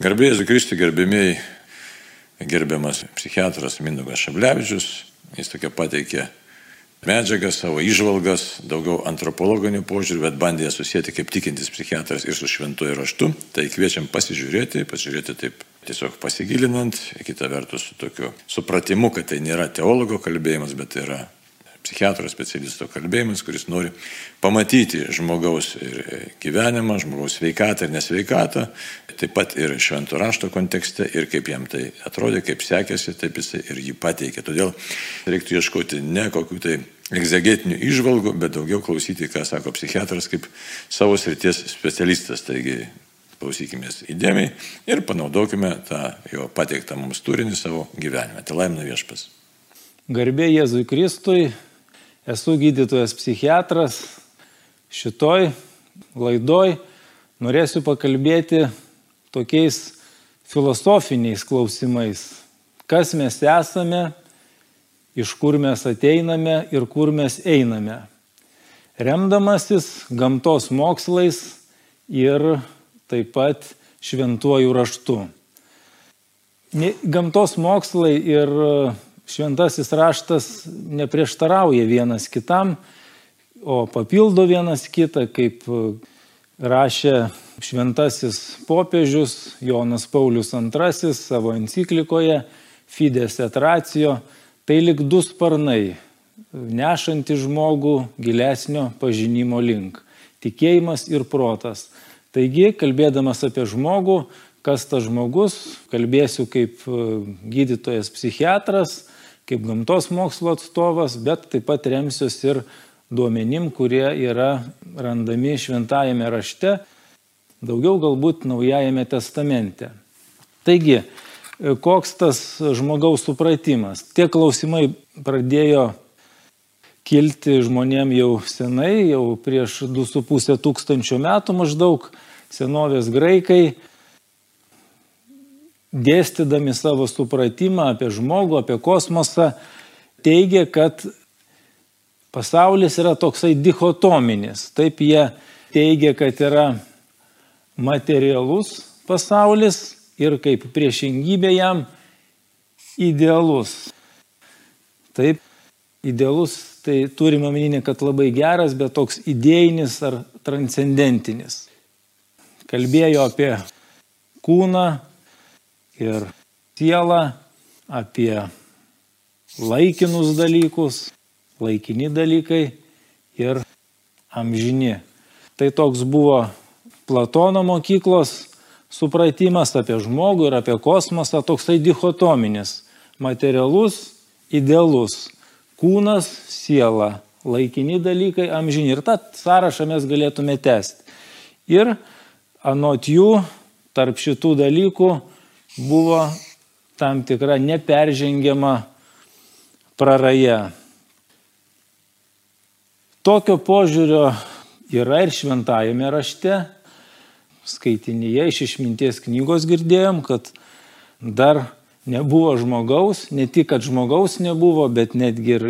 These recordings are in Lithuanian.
Garbėjus Kristui gerbėmiai, gerbiamas psichiatras Mindugas Šablevičius, jis tokia pateikė medžiagą, savo išvalgas, daugiau antropologinių požiūrių, bet bandė susijęti kaip tikintis psichiatras ir su šventuoju raštu. Tai kviečiam pasižiūrėti, pasižiūrėti taip tiesiog pasigilinant, kita vertus su tokiu supratimu, kad tai nėra teologo kalbėjimas, bet tai yra psichiatro specialisto kalbėjimas, kuris nori pamatyti žmogaus gyvenimą, žmogaus sveikatą ir nesveikatą, taip pat ir švento rašto kontekste ir kaip jam tai atrodė, kaip sekėsi, taip jisai ir jį pateikė. Todėl reiktų ieškoti ne kokių tai egzegetinių išvalgų, bet daugiau klausyti, ką sako psichiatras kaip savo srities specialistas. Taigi klausykime įdėmiai ir panaudokime tą jo pateiktą mums turinį savo gyvenime. Tai laimina viešpas. Garbė Jėzui Kristui, esu gydytojas psichiatras. Šitoj laidoj norėsiu pakalbėti tokiais filosofiniais klausimais. Kas mes esame, iš kur mes ateiname ir kur mes einame. Remdamasis gamtos mokslais ir taip pat šventuoju raštu. Gamtos mokslai ir šventasis raštas neprieštarauja vienas kitam, o papildo vienas kitą, kaip rašė šventasis popiežius Jonas Paulius II savo enciklikoje Fides et Ratio, tai lik du sparnai, nešanti žmogų gilesnio pažinimo link - tikėjimas ir protas. Taigi, kalbėdamas apie žmogų, kas tas žmogus, kalbėsiu kaip gydytojas psichiatras, kaip gamtos mokslo atstovas, bet taip pat remsiuos ir duomenim, kurie yra randami šventajame rašte, daugiau galbūt naujajame testamente. Taigi, koks tas žmogaus supratimas? Tie klausimai pradėjo kilti žmonėm jau senai, jau prieš 2,5 tūkstančio metų maždaug, senovės graikai dėstydami savo supratimą apie žmogų, apie kosmosą, teigia, kad pasaulis yra toksai dichotominis. Taip jie teigia, kad yra materialus pasaulis ir kaip priešingybė jam idealus. Taip, idealus tai turime omenyje, kad labai geras, bet toks idėjinis ar transcendentinis. Kalbėjo apie kūną, ir sielą, apie laikinus dalykus, laikini dalykai ir amžini. Tai toks buvo Platono mokyklos supratimas apie žmogų ir apie kosmosą, toksai dichotominis - materialus, idealus, kūnas, siela, laikini dalykai, amžini. Ir tą sąrašą mes galėtume tęsti. Ir anot jų, tarp šitų dalykų buvo tam tikra neperžengiama praraja. Tokio požiūrio yra ir šventajame rašte. Skaitinyje iš išminties knygos girdėjom, kad dar nebuvo žmogaus, ne tik, kad žmogaus nebuvo, bet netgi ir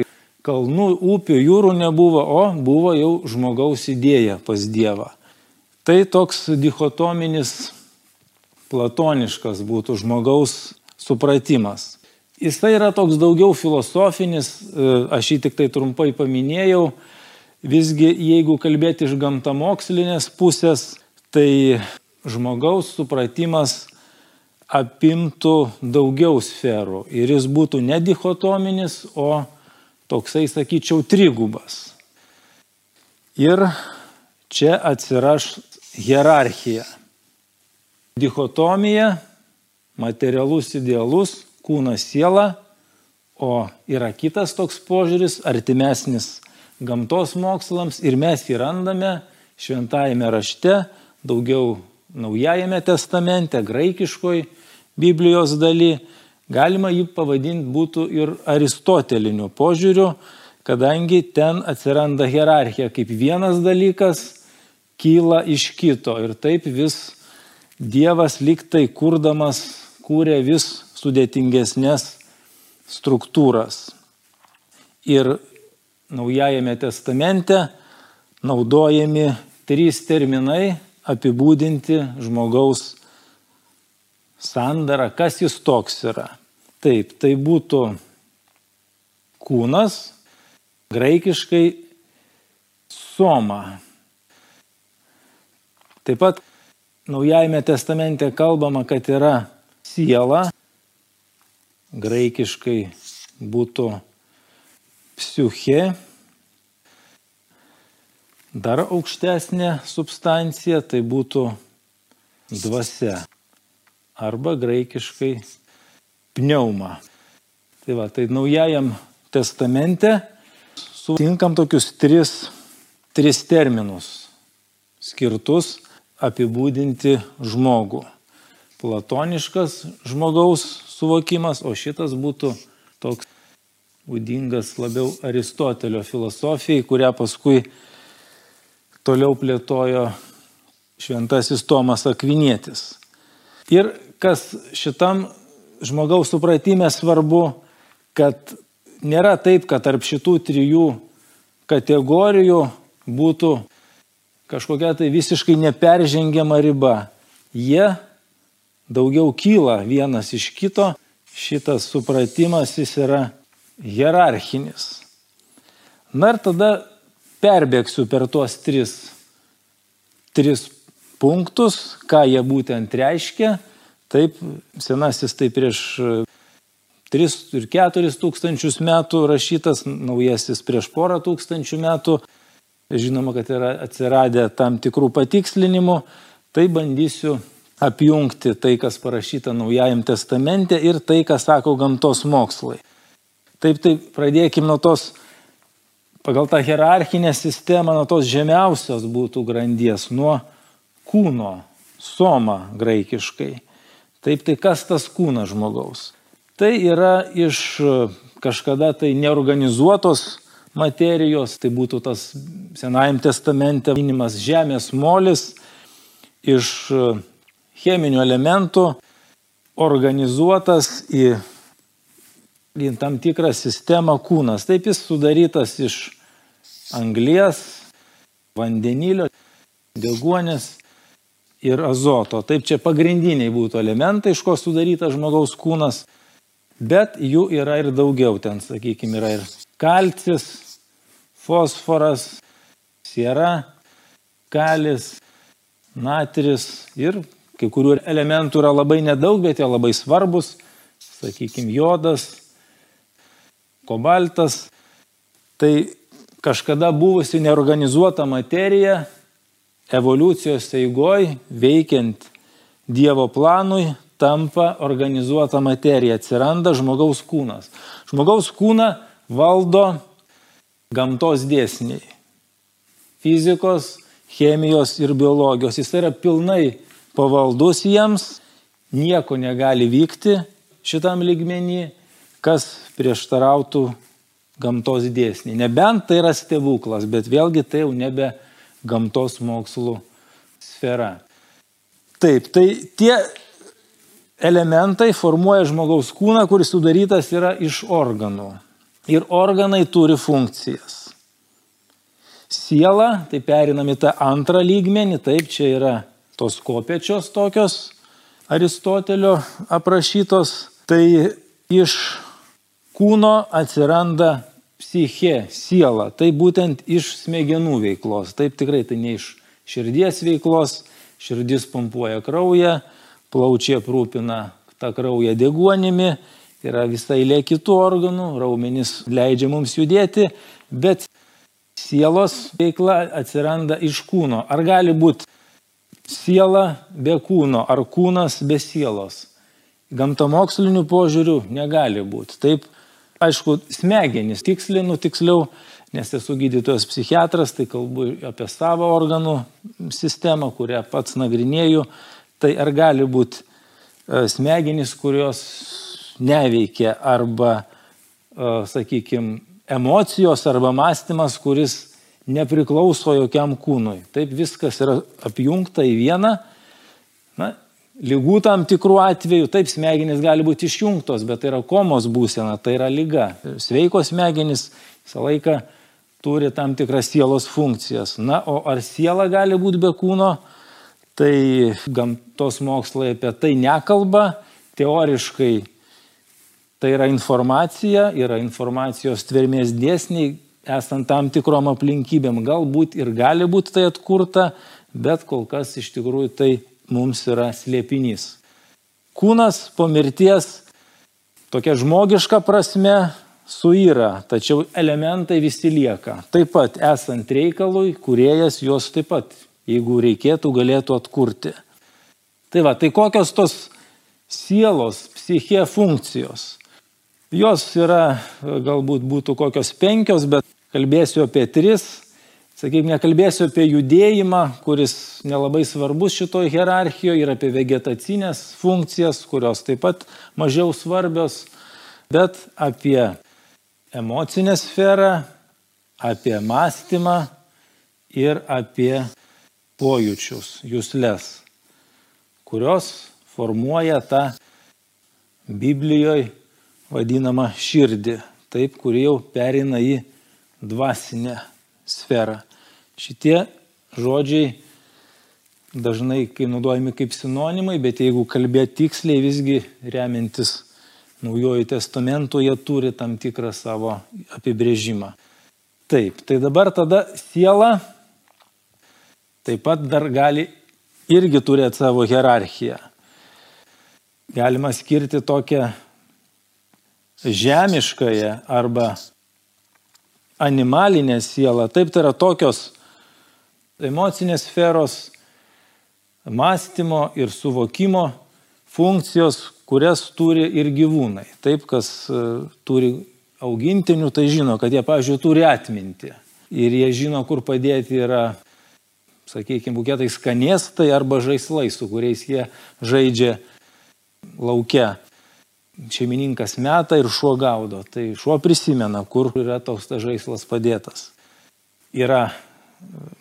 kalnų, upių, jūrų nebuvo, o buvo jau žmogaus idėja pas Dievą. Tai toks dichotominis platoniškas būtų žmogaus supratimas. Jisai yra toks daugiau filosofinis, e, aš jį tik tai trumpai paminėjau. Visgi, jeigu kalbėti iš gamtamokslinės pusės, tai žmogaus supratimas apimtų daugiau sferų ir jis būtų ne dichotominis, o toksai, sakyčiau, trigubas. Ir čia atsiras hierarchija dichotomija materialus idealus, kūnas siela, o yra kitas toks požiūris, artimesnis gamtos mokslams ir mes jį randame šventajame rašte, daugiau naujajame testamente, graikiškoj Biblijos daly. Galima jį pavadinti būtų ir aristoteliniu požiūriu, kadangi ten atsiranda hierarchija kaip vienas dalykas kyla iš kito ir taip vis Dievas liktai kurdamas kūrė vis sudėtingesnės struktūras. Ir Naujajame testamente naudojami trys terminai apibūdinti žmogaus sandara, kas jis toks yra. Taip, tai būtų kūnas, graikiškai soma. Taip pat Naujajame testamente kalbama, kad yra siela, graikiškai būtų psichė, dar aukštesnė substancija tai būtų dvasia. Arba graikiškai pneuma. Tai va, tai naujajam testamente sutinkam tokius tris, tris terminus skirtus apibūdinti žmogų. Platoniškas žmogaus suvokimas, o šitas būtų toks būdingas labiau Aristotelio filosofijai, kurią paskui toliau plėtojo šventasis Tomas Akvinietis. Ir kas šitam žmogaus supratime svarbu, kad nėra taip, kad tarp šitų trijų kategorijų būtų kažkokia tai visiškai neperžengiama riba. Jie daugiau kyla vienas iš kito, šitas supratimas jis yra hierarchinis. Na ir tada perbėgsiu per tuos tris, tris punktus, ką jie būtent reiškia. Taip, senasis tai prieš 3 ir 4 tūkstančius metų rašytas, naujasis prieš porą tūkstančių metų. Žinoma, kad yra atsiradę tam tikrų patikslinimų. Tai bandysiu apjungti tai, kas parašyta Naujajam testamente ir tai, ką sako gamtos mokslai. Taip, tai pradėkime nuo tos pagal tą hierarchinę sistemą nuo tos žemiausios būtų grandies, nuo kūno, soma graikiškai. Taip tai kas tas kūnas žmogaus? Tai yra iš kažkada tai neorganizuotos materijos, tai būtų tas Senajam testamente minimas žemės molis iš cheminių elementų organizuotas į į tam tikrą sistemą kūnas. Taip jis sudarytas iš anglies, vandenilio, deguonės ir azoto. Taip čia pagrindiniai būtų elementai, iš ko sudarytas žmogaus kūnas, bet jų yra ir daugiau. Ten, sakykime, yra ir kalcis, fosforas, siera, kalis, natris ir kai kurių elementų yra labai nedaug, bet jie labai svarbus, sakykime, jodas, kobaltas, tai kažkada buvusi neorganizuota materija evoliucijos eigoj veikiant Dievo planui tampa organizuota materija, atsiranda žmogaus kūnas. Žmogaus kūną valdo gamtos dėsniai - fizikos, chemijos ir biologijos. Jis yra pilnai pavaldus jiems, nieko negali vykti šitam lygmenį, kas prieštarautų gamtos dėsniai. Nebent tai yra stebuklas, bet vėlgi tai jau nebe gamtos mokslų sfera. Taip, tai tie elementai formuoja žmogaus kūną, kuris sudarytas yra iš organų. Ir organai turi funkcijas. Siela, tai perinami tą antrą lygmenį, taip, čia yra tos kopečios tokios Aristotelio aprašytos, tai iš kūno atsiranda psichė, siela. Tai būtent iš smegenų veiklos. Taip tikrai tai ne iš širdies veiklos. Širdis pumpuoja kraują, plaučiai aprūpina tą kraują deguonimi, yra visai lė kitų organų, raumenys leidžia mums judėti, bet sielos veikla atsiranda iš kūno. Ar gali būti siela be kūno, ar kūnas be sielos? Gamtamokslinių požiūrių negali būti. Taip aišku, smegenys tikslinu tiksliau, nes esu gydytojas psichiatras, tai kalbu apie savo organų sistemą, kurią pats nagrinėju. Tai ar gali būti e, smegenys, kurios neveikia arba, e, sakykime, emocijos arba mąstymas, kuris nepriklauso jokiam kūnui. Taip viskas yra apjungta į vieną. Na, lygų tam tikrų atvejų, taip smegenys gali būti išjungtos, bet tai yra komos būsena, tai yra lyga. Sveikos smegenys visą laiką turi tam tikras sielos funkcijas. Na, o ar siela gali būti be kūno, Tai gamtos mokslai apie tai nekalba, teoriškai tai yra informacija, yra informacijos tvermės dėsniai, esant tam tikrom aplinkybėm. Galbūt ir gali būti tai atkurta, bet kol kas iš tikrųjų tai mums yra slėpinys. Kūnas po mirties tokia žmogiška prasme suyra, tačiau elementai visi lieka. Taip pat esant reikalui, kuriejas juos taip pat, jeigu reikėtų, galėtų atkurti. Tai va, tai kokios tos sielos, psichė funkcijos? Jos yra, galbūt būtų kokios penkios, bet kalbėsiu apie tris. Sakykime, nekalbėsiu apie judėjimą, kuris nelabai svarbus šitoje hierarchijoje ir apie vegetacinės funkcijas, kurios taip pat mažiau svarbios, bet apie emocinę sferą, apie mąstymą ir apie pojūčius, jūslės, kurios formuoja tą Biblijoje vadinamą širdį, taip, kuri jau perina į dvasinę sferą. Šitie žodžiai dažnai kai naudojami kaip sinonimai, bet jeigu kalbėti tiksliai, visgi remiantis Naujojo testamento, jie turi tam tikrą savo apibrėžimą. Taip, tai dabar tada siela taip pat dar gali irgi turėti savo hierarchiją. Galima skirti tokią žemiškąją arba animalinę sielą. Taip, tai yra tokios emocinės sferos, mąstymo ir suvokimo funkcijos, kurias turi ir gyvūnai. Taip, kas e, turi augintinių, tai žino, kad jie, pavyzdžiui, turi atminti. Ir jie žino, kur padėti yra, sakykime, buketai skanėstai arba žaislai, su kuriais jie žaidžia laukia. Šeimininkas meta ir šuo gaudo. Tai šuo prisimena, kur yra toks tas žaislas padėtas. Yra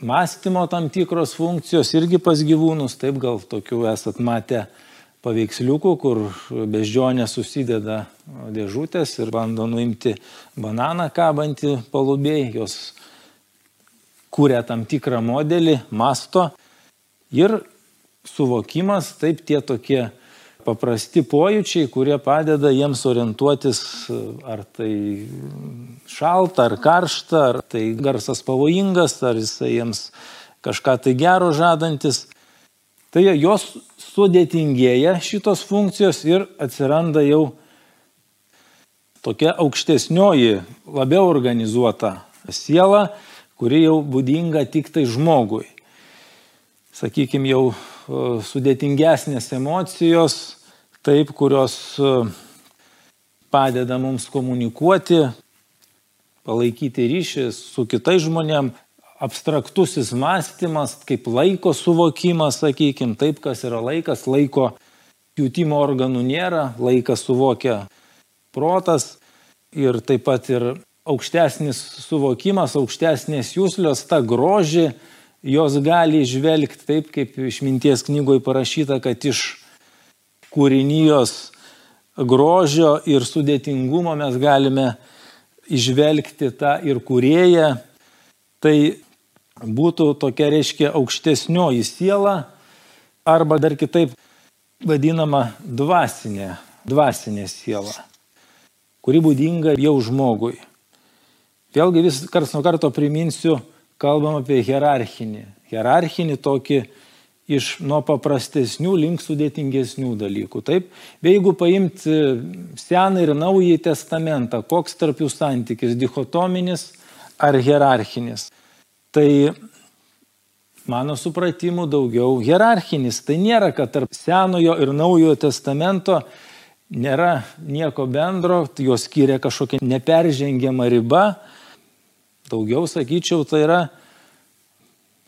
mąstymo tam tikros funkcijos irgi pas gyvūnus, taip gal tokių esat matę paveiksliukų, kur beždžionė susideda dėžutės ir bando nuimti bananą kabantį palubėjai, jos kūrė tam tikrą modelį, masto ir suvokimas, taip tie tokie paprasti pojūčiai, kurie padeda jiems orientuotis, ar tai šalta, ar karšta, ar tai garsas pavojingas, ar jisai jiems kažką tai gero žadantis. Tai jos sudėtingėja šitos funkcijos ir atsiranda jau tokia aukštesnioji, labiau organizuota siela, kuri jau būdinga tik tai žmogui. Sakykime, jau sudėtingesnės emocijos, taip, kurios e, padeda mums komunikuoti, palaikyti ryšį su kitais žmonėm, abstraktusis mąstymas, kaip laiko suvokimas, sakykime, taip, kas yra laikas, laiko jutimo organų nėra, laiką suvokia protas ir taip pat ir aukštesnis suvokimas, aukštesnės jūslios, ta groži, jos gali žvelgti taip, kaip išminties knygoje parašyta, kad iš kūrinijos grožio ir sudėtingumo mes galime išvelgti tą ir kurėją. Tai būtų tokia, reiškia, aukštesnioji siela arba dar kitaip vadinama dvasinė, dvasinė siela, kuri būdinga jau žmogui. Vėlgi vis kars nuo karto priminsiu, kalbam apie hierarchinį. Hierarchinį tokį iš nuo paprastesnių link sudėtingesnių dalykų. Taip, bei jeigu paimti seną ir naująjį testamentą, koks tarp jų santykis - dichotominis ar hierarchinis, tai mano supratimu daugiau hierarchinis. Tai nėra, kad tarp senojo ir naujojo testamento nėra nieko bendro, juos skiria kažkokia neperžengiama riba. Daugiau sakyčiau, tai yra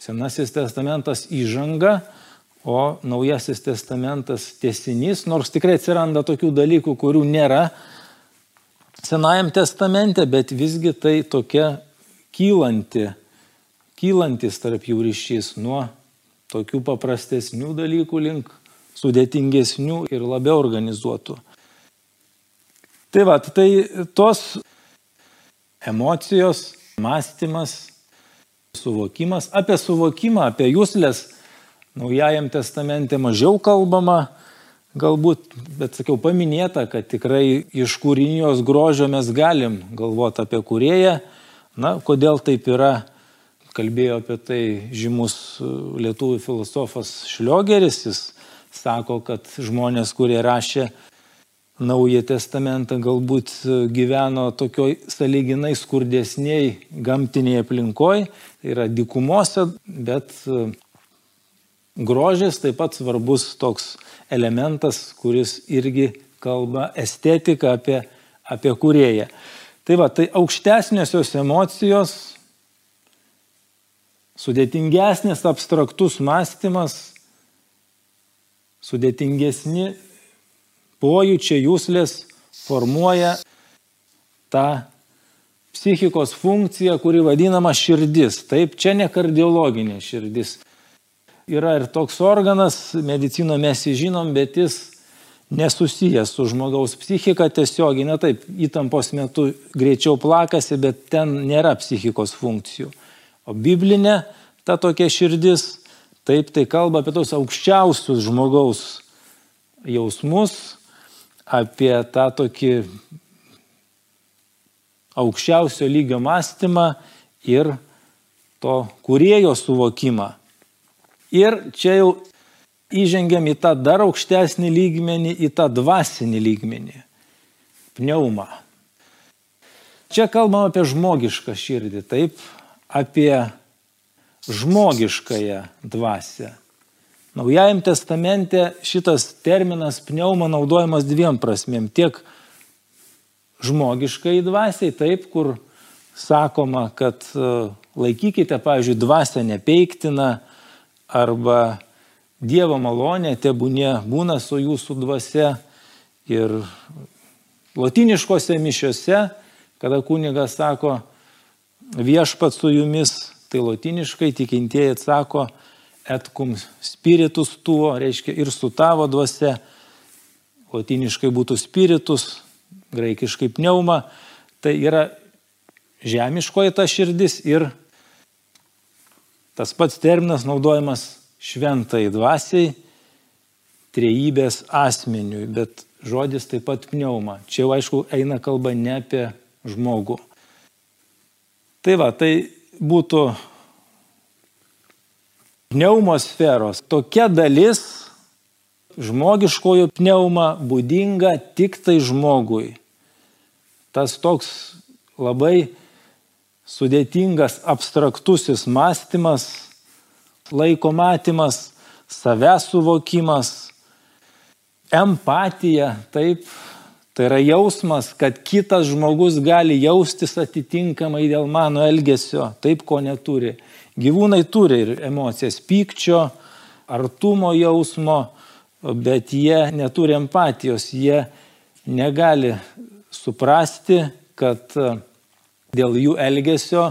Senasis testamentas įžanga, o Naujasis testamentas tiesinys, nors tikrai atsiranda tokių dalykų, kurių nėra Senajam testamente, bet visgi tai tokia kylanti, kylantis tarp jų ryšys nuo tokių paprastesnių dalykų link sudėtingesnių ir labiau organizuotų. Tai va, tai tos emocijos, mąstymas, suvokimas. Apie suvokimą, apie jūslės Naujajam testamente mažiau kalbama, galbūt, bet sakiau, paminėta, kad tikrai iš kūrinijos grožio mes galim galvoti apie kurėją. Na, kodėl taip yra, kalbėjo apie tai žymus lietuvių filosofas Šliogeris, jis sako, kad žmonės, kurie rašė Naują testamentą, galbūt gyveno tokioj saliginai skurdesniai gamtiniai aplinkoje, tai yra dikumose, bet grožis taip pat svarbus toks elementas, kuris irgi kalba estetiką apie, apie kurėją. Tai va, tai aukštesnėsios emocijos, sudėtingesnės abstraktus mąstymas, sudėtingesni pojūčiai, jūslės formuoja tą psichikos funkciją, kuri vadinama širdis. Taip, čia ne kardiologinė širdis. Yra ir toks organas, medicino mes jį žinom, bet jis nesusijęs su žmogaus psichika tiesiogiai, ne taip, įtampos metu greičiau plakasi, bet ten nėra psichikos funkcijų. O biblinė ta tokia širdis, taip tai kalba apie tos aukščiausius žmogaus jausmus, apie tą tokį aukščiausio lygio mąstymą ir to kurėjo suvokimą. Ir čia jau įžengiam į tą dar aukštesnį lygmenį, į tą dvasinį lygmenį - pneumą. Čia kalbam apie žmogišką širdį, taip, apie žmogiškąją dvasę. Naujajam testamente šitas terminas pneuma naudojamas dviem prasmėm. Tiek žmogiškai dvasiai, taip, kur sakoma, kad e, laikykite, pavyzdžiui, dvasę nepeiktiną arba Dievo malonė tebūnė būna su jūsų dvasia. Ir latiniškose mišiose, kada kunigas sako viešpat su jumis, tai latiniškai tikintieji atsako, et cum spiritus tuo, reiškia ir su tavo dvasia, latiniškai būtų spiritus, graikiškai pneuma, tai yra žemiškoji ta širdis ir tas pats terminas naudojamas šventai dvasiai, trejybės asmeniui, bet žodis taip pat pneuma. Čia jau aišku eina kalba ne apie žmogų. Tai va, tai būtų pneumosferos. Tokia dalis žmogiškojo pneuma būdinga tik tai žmogui. Tas toks labai sudėtingas abstraktusis mąstymas, laiko matymas, savęs suvokimas, empatija, taip, tai yra jausmas, kad kitas žmogus gali jaustis atitinkamai dėl mano elgesio, taip ko neturi. Gyvūnai turi ir emocijas pykčio, artumo jausmo, bet jie neturi empatijos, jie negali suprasti, kad dėl jų elgesio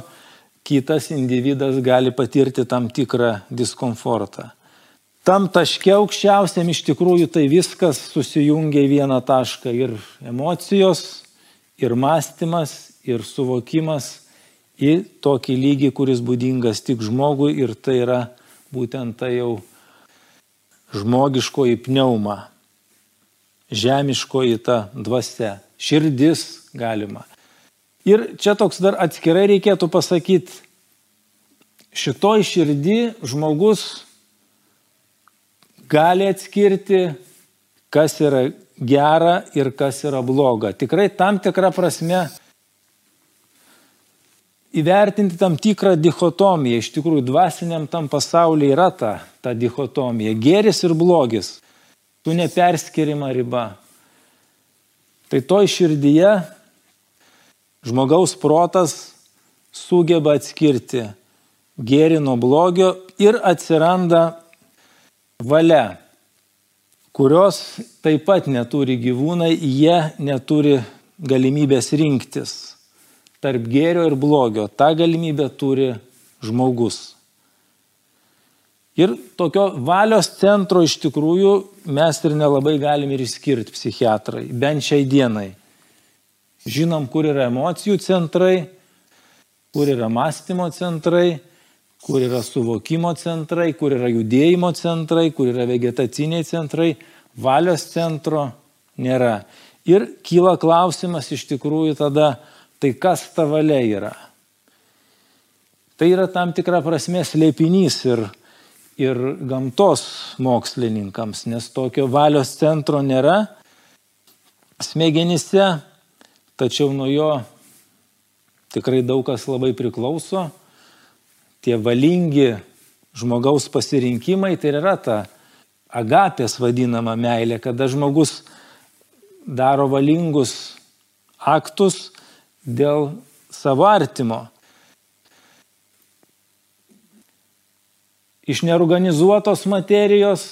kitas individas gali patirti tam tikrą diskomfortą. Tam taške aukščiausiam iš tikrųjų tai viskas susijungia į vieną tašką ir emocijos, ir mąstymas, ir suvokimas į tokį lygį, kuris būdingas tik žmogui ir tai yra būtent tai jau žmogiškoji pneuma, žemiškoji ta dvasia, širdis galima. Ir čia toks dar atskirai reikėtų pasakyti, šitoj širdį žmogus gali atskirti, kas yra gera ir kas yra bloga. Tikrai tam tikrą prasme įvertinti tam tikrą dichotomiją. Iš tikrųjų, dvasiniam tam pasaulyje yra ta, ta dichotomija. Geris ir blogis. Tu neperskirima riba. Tai toj širdyje žmogaus protas sugeba atskirti gėrį nuo blogio ir atsiranda valia, kurios taip pat neturi gyvūnai, jie neturi galimybės rinktis tarp gėrio ir blogio. Ta galimybė turi žmogus. Ir tokio valios centro iš tikrųjų mes ir nelabai galim ir išskirti psichiatrai, bent šiai dienai. Žinom, kur yra emocijų centrai, kur yra mąstymo centrai, kur yra suvokimo centrai, kur yra judėjimo centrai, kur yra vegetaciniai centrai, valios centro nėra. Ir kyla klausimas iš tikrųjų tada, tai kas ta valia yra? Tai yra tam tikra prasme slėpinys ir, ir gamtos mokslininkams, nes tokio valios centro nėra smegenyse, tačiau nuo jo tikrai daug kas labai priklauso. Tie valingi žmogaus pasirinkimai tai yra ta agapės vadinama meilė, kada žmogus daro valingus aktus dėl savo artimo. Iš neorganizuotos materijos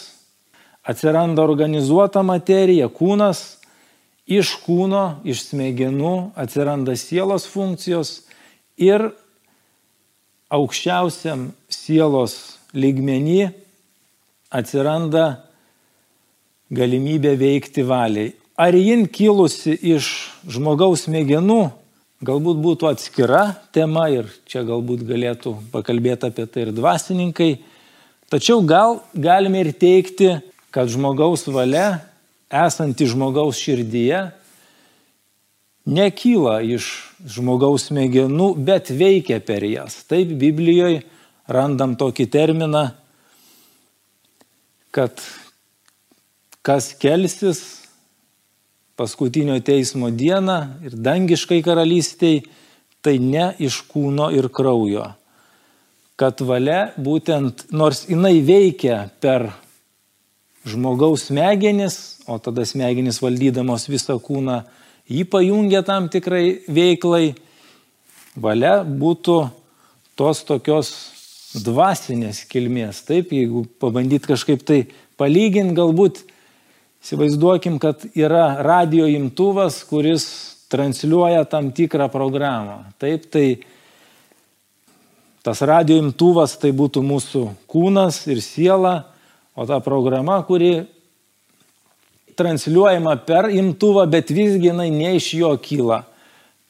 atsiranda organizuota materija, kūnas, iš kūno, iš smegenų atsiranda sielos funkcijos ir aukščiausiam sielos lygmenį atsiranda galimybė veikti valiai. Ar jin kilusi iš žmogaus smegenų, galbūt būtų atskira tema ir čia galbūt galėtų pakalbėti apie tai ir dvasininkai. Tačiau gal galime ir teikti, kad žmogaus valia esanti žmogaus širdyje, nekyla iš žmogaus smegenų, bet veikia per jas. Taip Biblijoje randam tokį terminą, kad kas kelsis paskutinio teismo dieną ir dangiškai karalystiai, tai ne iš kūno ir kraujo. Kad valia būtent, nors jinai veikia per žmogaus smegenis, o tada smegenis valdydamos visą kūną jį pajungia tam tikrai veiklai, valia būtų tos tokios dvasinės kilmės. Taip, jeigu pabandyt kažkaip tai palyginti, galbūt įsivaizduokim, kad yra radio imtuvas, kuris transliuoja tam tikrą programą. Taip, tai tas radio imtuvas tai būtų mūsų kūnas ir siela O ta programa, kuri transliuojama per imtuvą, bet visgi jinai ne iš jo kyla.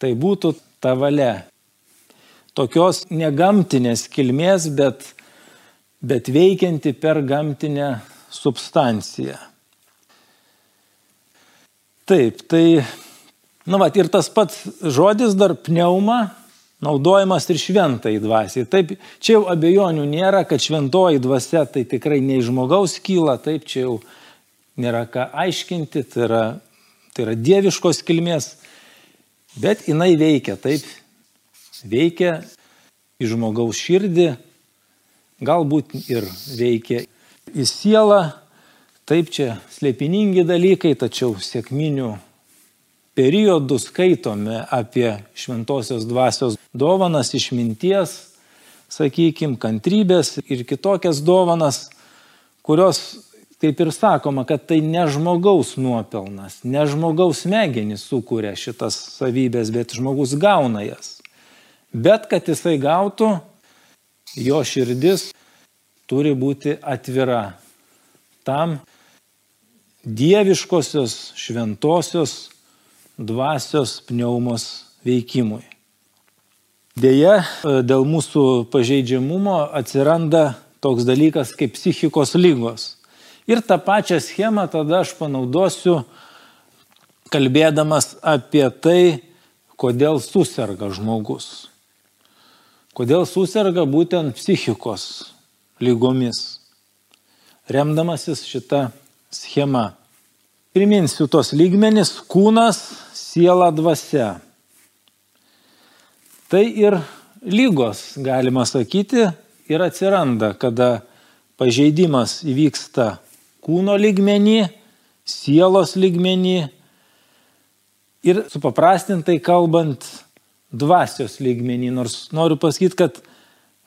Tai būtų ta valia. Tokios negamtinės kilmės, bet, bet veikianti per gamtinę substanciją. Taip, tai, nu, va, ir tas pats žodis dar pneuma naudojamas ir šventai dvasiai. Taip, čia jau abejonių nėra, kad šventoji dvasia tai tikrai ne iš žmogaus kyla, taip, čia jau nėra ką aiškinti, tai yra, tai yra dieviškos kilmės, bet jinai veikia, taip, veikia į žmogaus širdį, galbūt ir veikia į sielą, taip čia slėpiningi dalykai, tačiau sėkminių periodų skaitome apie šventosios dvasios dovanas išminties, sakykime, kantrybės ir kitokias dovanas, kurios, kaip ir sakoma, kad tai ne žmogaus nuopelnas, ne žmogaus smegenys sukuria šitas savybės, bet žmogus gauna jas. Bet kad jisai gautų, jo širdis turi būti atvira tam dieviškosios, šventosios dvasios pneumos veikimui. Deja, dėl mūsų pažeidžiamumo atsiranda toks dalykas kaip psichikos lygos. Ir tą pačią schemą tada aš panaudosiu, kalbėdamas apie tai, kodėl susirga žmogus. Kodėl susirga būtent psichikos lygomis. Remdamasis šitą schemą. Priminsiu tos lygmenis - kūnas, siela, dvasia. Tai ir lygos, galima sakyti, ir atsiranda, kada pažeidimas įvyksta kūno lygmenį, sielos lygmenį ir supaprastintai kalbant dvasios lygmenį. Nors noriu pasakyti, kad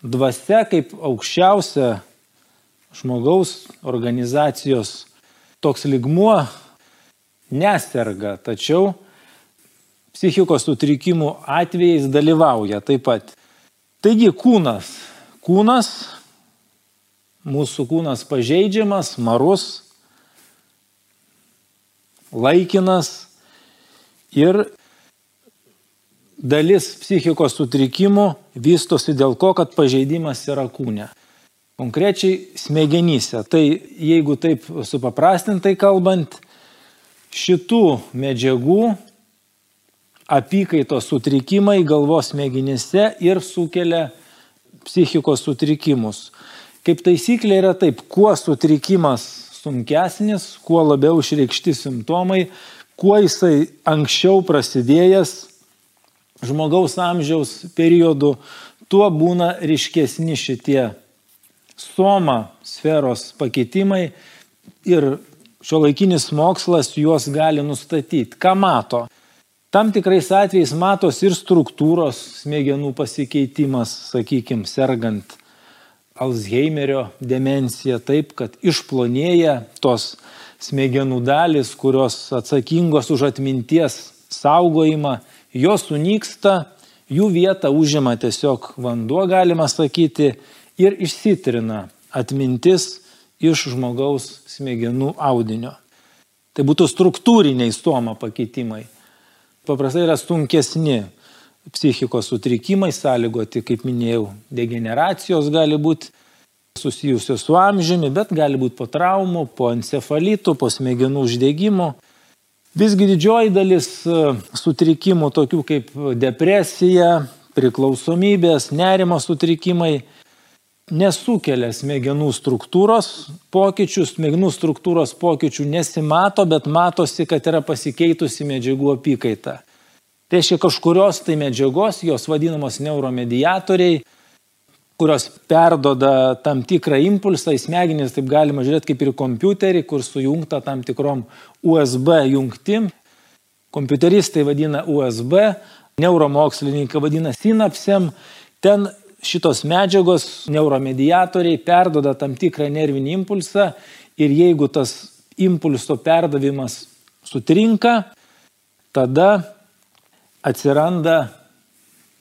dvasia kaip aukščiausia žmogaus organizacijos toks lygmuo neserga, tačiau psichikos sutrikimų atvejais dalyvauja taip pat. Taigi kūnas. Kūnas, mūsų kūnas pažeidžiamas, marus, laikinas ir dalis psichikos sutrikimų vystosi dėl ko, kad pažeidimas yra kūne. Konkrečiai smegenyse. Tai jeigu taip supaprastintai kalbant, šitų medžiagų apykaitos sutrikimai galvos smegenyse ir sukelia psichikos sutrikimus. Kaip taisyklė yra taip, kuo sutrikimas sunkesnis, kuo labiau išreikšti simptomai, kuo jisai anksčiau prasidėjęs žmogaus amžiaus periodu, tuo būna ryškesni šitie soma sferos pakitimai ir šio laikinis mokslas juos gali nustatyti. Ką mato? Tam tikrais atvejais matos ir struktūros smegenų pasikeitimas, sakykime, sergant Alzheimerio demencija, taip, kad išplonėja tos smegenų dalis, kurios atsakingos už atminties saugojimą, jos sunyksta, jų vietą užima tiesiog vanduo, galima sakyti, ir išsitrina atmintis iš žmogaus smegenų audinio. Tai būtų struktūriniai stoma pakeitimai paprastai yra sunkesni psichikos sutrikimai, sąlygoti, kaip minėjau, degeneracijos gali būti susijusios su amžiumi, bet gali būti po traumų, po encefalitų, po smegenų uždegimų. Visgi didžioji dalis e, sutrikimų, tokių kaip depresija, priklausomybės, nerimo sutrikimai, nesukelia smegenų struktūros pokyčių, smegenų struktūros pokyčių nesimato, bet matosi, kad yra pasikeitusi medžiagų apykaita. Tai reiškia kažkurios tai medžiagos, jos vadinamos neuromediatoriai, kurios perdoda tam tikrą impulsą į smegenis, taip galima žiūrėti kaip ir kompiuterį, kur sujungta tam tikrom USB jungtim. Kompiuteristai vadina USB, neuromokslininkai vadina sinapsėm. Ten šitos medžiagos, neuromediatoriai perdoda tam tikrą nervinį impulsą ir jeigu tas impulso perdavimas sutrinka, tada atsiranda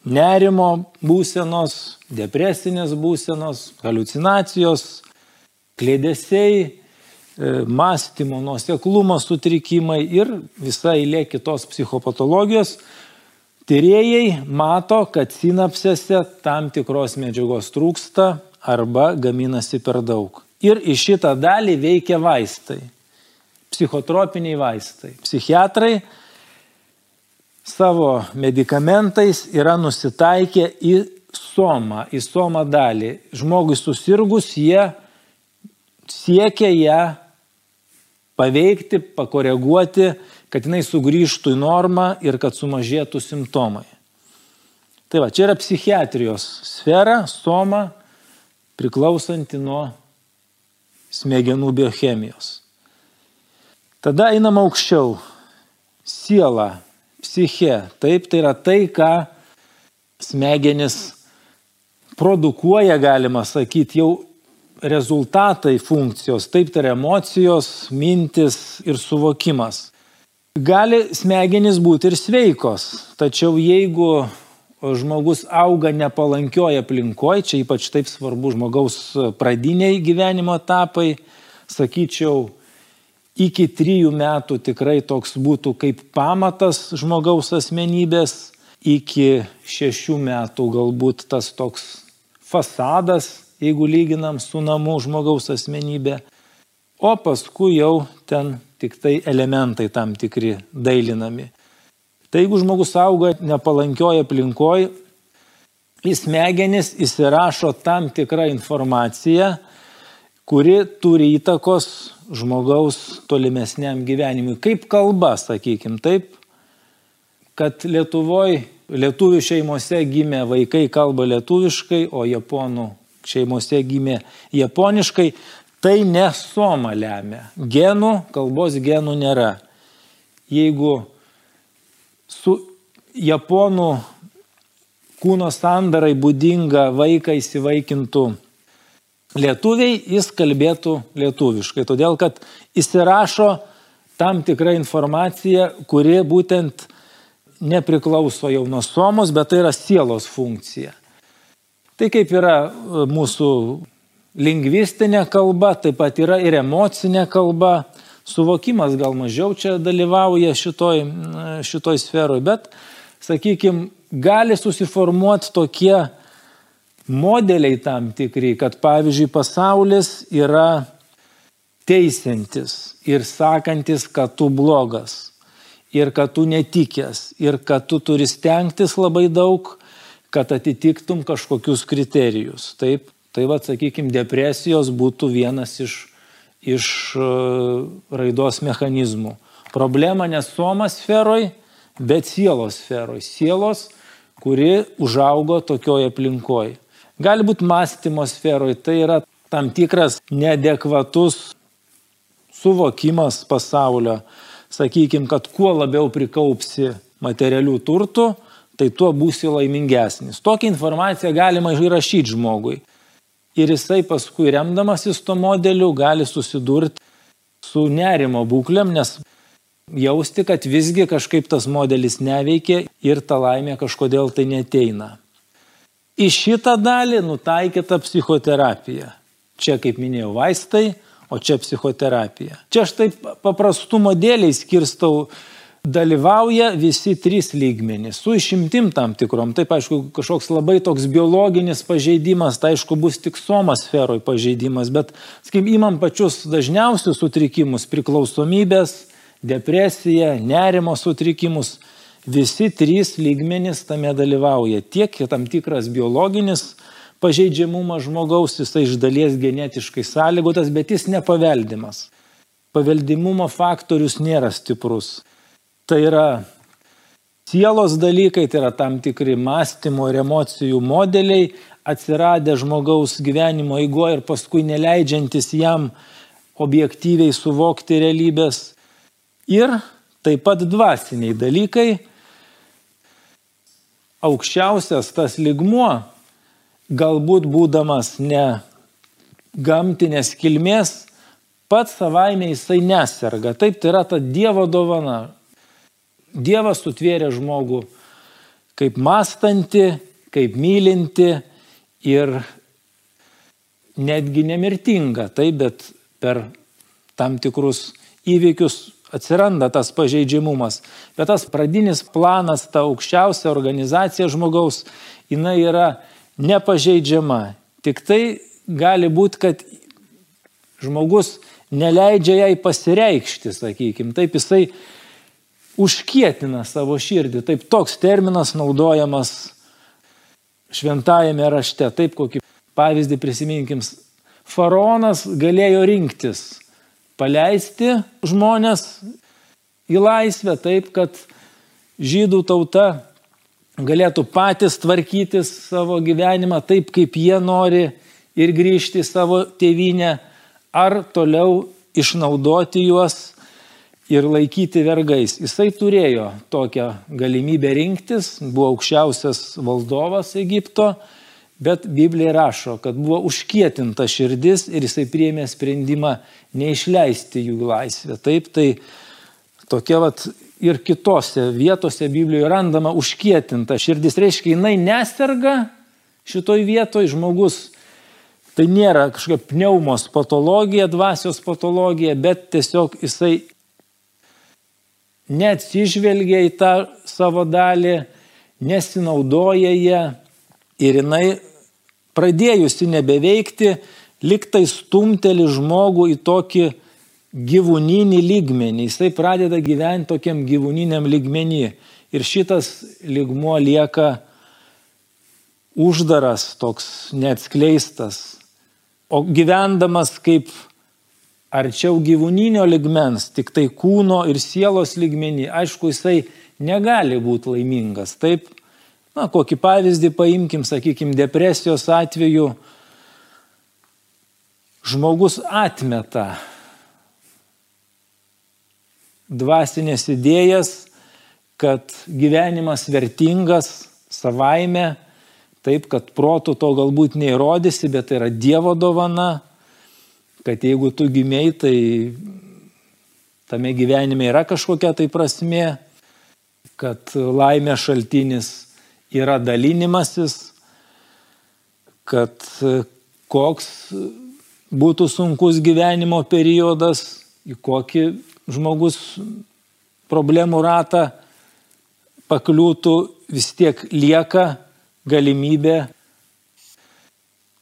nerimo būsenos, depresinės būsenos, halucinacijos, klėdesiai, e, mąstymo nuoseklumo sutrikimai ir visa eilė kitos psichopatologijos, Tyrėjai mato, kad sinapsėse tam tikros medžiagos trūksta arba gaminasi per daug. Ir į šitą dalį veikia vaistai. Psichotropiniai vaistai. Psichiatrai savo medikamentais yra nusitaikę į somą, į somą dalį. Žmogui susirgus jie siekia ją paveikti, pakoreguoti kad jinai sugrįžtų į normą ir kad sumažėtų simptomai. Tai va, čia yra psichiatrijos sfera, soma, priklausanti nuo smegenų biochemijos. Tada einam aukščiau. Siela, psiche. Taip, tai yra tai, ką smegenis produkuoja, galima sakyti, jau rezultatai funkcijos. Taip, tai yra emocijos, mintis ir suvokimas. Gali smegenys būti ir sveikos, tačiau jeigu žmogus auga nepalankioje aplinkoje, čia ypač taip svarbu žmogaus pradiniai gyvenimo etapai, sakyčiau, iki trijų metų tikrai toks būtų kaip pamatas žmogaus asmenybės, iki šešių metų galbūt tas toks fasadas, jeigu lyginam su namu žmogaus asmenybė, o paskui jau ten tik tai elementai tam tikri dailinami. Tai jeigu žmogus auga nepalankioje aplinkoje, į smegenis įsirašo tam tikrą informaciją, kuri turi įtakos žmogaus tolimesniam gyvenimui. Kaip kalba, sakykim, taip, kad Lietuvoje, lietuvių šeimose gimė vaikai kalba lietuviškai, o japonų šeimose gimė japoniškai, Tai ne soma lemia. Genų, kalbos genų nėra. Jeigu su japonų kūno sandarai būdinga vaiką įsivaikintų lietuviai, jis kalbėtų lietuviškai. Todėl, kad įsirašo tam tikrą informaciją, kuri būtent nepriklauso jau nuo somos, bet tai yra sielos funkcija. Tai kaip yra mūsų lingvistinė kalba, taip pat yra ir emocinė kalba. Suvokimas gal mažiau čia dalyvauja šitoj, šitoj sferoje, bet, sakykime, gali susiformuoti tokie modeliai tam tikri, kad pavyzdžiui pasaulis yra teisintis ir sakantis, kad tu blogas ir kad tu netikęs ir kad tu turi stengtis labai daug, kad atitiktum kažkokius kriterijus. Taip, tai vad, sakykime, depresijos būtų vienas iš, iš uh, raidos mechanizmų. Problema ne soma sferoj, bet sielos sferoj. Sielos, kuri užaugo tokioje aplinkoje. Gali būti mąstymo sferoj, tai yra tam tikras neadekvatus suvokimas pasaulio. Sakykime, kad kuo labiau prikaupsi materialių turtų, tai tuo būsi laimingesnis. Tokią informaciją galima įrašyti žmogui. Ir jisai paskui remdamasis to modeliu gali susidurti su nerimo būklėm, nes jausti, kad visgi kažkaip tas modelis neveikia ir ta laimė kažkodėl tai neteina. Į šitą dalį nutaikyta psichoterapija. Čia, kaip minėjau, vaistai, o čia psichoterapija. Čia aš taip paprastumo dėliai skirstau, dalyvauja visi trys lygmenys, su išimtim tam tikrom. Taip, aišku, kažkoks labai toks biologinis pažeidimas, tai aišku, bus tik somas sferoj pažeidimas, bet, sakykim, imam pačius dažniausius sutrikimus - priklausomybės, depresiją, nerimo sutrikimus. Visi trys lygmenys tame dalyvauja. Tiek tam tikras biologinis pažeidžiamumas žmogaus, jisai iš dalies genetiškai sąlygotas, bet jis nepaveldimas. Paveldimumo faktorius nėra stiprus. Tai yra sielos dalykai, tai yra tam tikri mąstymo ir emocijų modeliai, atsiradę žmogaus gyvenimo eigoje ir paskui neleidžiantis jam objektyviai suvokti realybės ir taip pat dvasiniai dalykai. Aukščiausias tas ligmuo, galbūt būdamas ne gamtinės kilmės, pats savaime jisai neserga. Taip, tai yra ta Dievo dovana. Dievas sutvėrė žmogų kaip mąstanti, kaip mylinti ir netgi nemirtinga, taip, bet per tam tikrus įvykius atsiranda tas pažeidžiamumas. Bet tas pradinis planas, ta aukščiausia organizacija žmogaus, jinai yra nepažeidžiama. Tik tai gali būti, kad žmogus neleidžia jai pasireikšti, sakykime. Taip jisai užkietina savo širdį. Taip toks terminas naudojamas šventajame rašte. Taip kokį pavyzdį prisiminkim. Faraonas galėjo rinktis paleisti žmonės į laisvę taip, kad žydų tauta galėtų patys tvarkytis savo gyvenimą taip, kaip jie nori ir grįžti į savo tėvynę, ar toliau išnaudoti juos ir laikyti vergais. Jisai turėjo tokią galimybę rinktis, buvo aukščiausias valdovas Egipto Bet Biblija rašo, kad buvo užkietinta širdis ir jisai priėmė sprendimą neišleisti jų laisvę. Taip, tai tokia vat ir kitose vietose Biblijoje randama užkietinta širdis. Reiškia, jinai neserga šitoj vietoj žmogus. Tai nėra kažkokia pneumos patologija, dvasios patologija, bet tiesiog jisai neatsižvelgia į tą savo dalį, nesinaudoja ją ir jinai pradėjusi nebeveikti, liktai stumteli žmogų į tokį gyvūninį lygmenį. Jisai pradeda gyventi tokiam gyvūniniam lygmenį. Ir šitas lygmuo lieka uždaras, toks neatskleistas. O gyvendamas kaip arčiau gyvūninio ligmens, tik tai kūno ir sielos lygmenį, aišku, jisai negali būti laimingas. Taip Na, kokį pavyzdį paimkim, sakykime, depresijos atveju. Žmogus atmeta dvasinės idėjas, kad gyvenimas vertingas savaime, taip, kad protų to galbūt neįrodysi, bet tai yra Dievo dovana, kad jeigu tu gimiai, tai tame gyvenime yra kažkokia tai prasme, kad laimė šaltinis yra dalinimasis, kad koks būtų sunkus gyvenimo periodas, į kokį žmogus problemų ratą pakliūtų, vis tiek lieka galimybė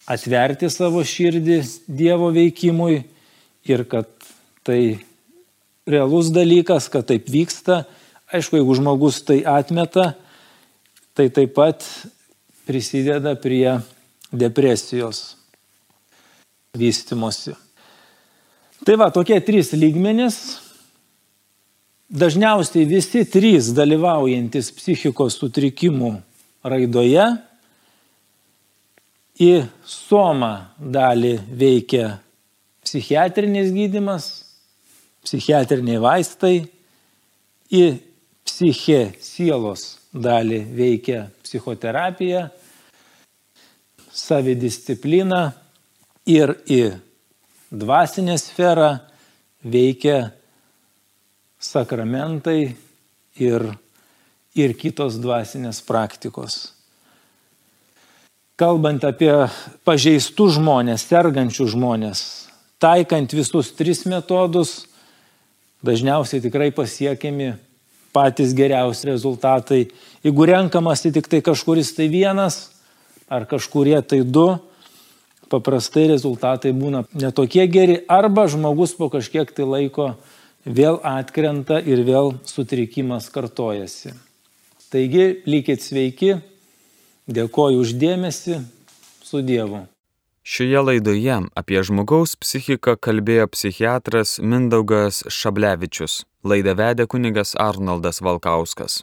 atverti savo širdį Dievo veikimui ir kad tai realus dalykas, kad taip vyksta. Aišku, jeigu žmogus tai atmeta, tai taip pat prisideda prie depresijos vystimosi. Tai va, tokie trys lygmenys. Dažniausiai visi trys dalyvaujantis psichikos sutrikimų raidoje į somą dalį veikia psichiatrinis gydimas, psichiatriniai vaistai, į psichė sielos dalį veikia psichoterapija, savidisciplina ir į dvasinę sferą veikia sakramentai ir, ir kitos dvasinės praktikos. Kalbant apie pažeistų žmonės, sergančių žmonės, taikant visus tris metodus, dažniausiai tikrai pasiekiami patys geriausi rezultatai. Jeigu renkamasi tik tai kažkuris tai vienas ar kažkurie tai du, paprastai rezultatai būna netokie geri arba žmogus po kažkiek tai laiko vėl atkrenta ir vėl sutrikimas kartojasi. Taigi, likit sveiki, dėkoju uždėmesi, su Dievu. Šioje laidoje apie žmogaus psichiką kalbėjo psichiatras Mindaugas Šablevičius. Laidą vedė kunigas Arnoldas Valkauskas.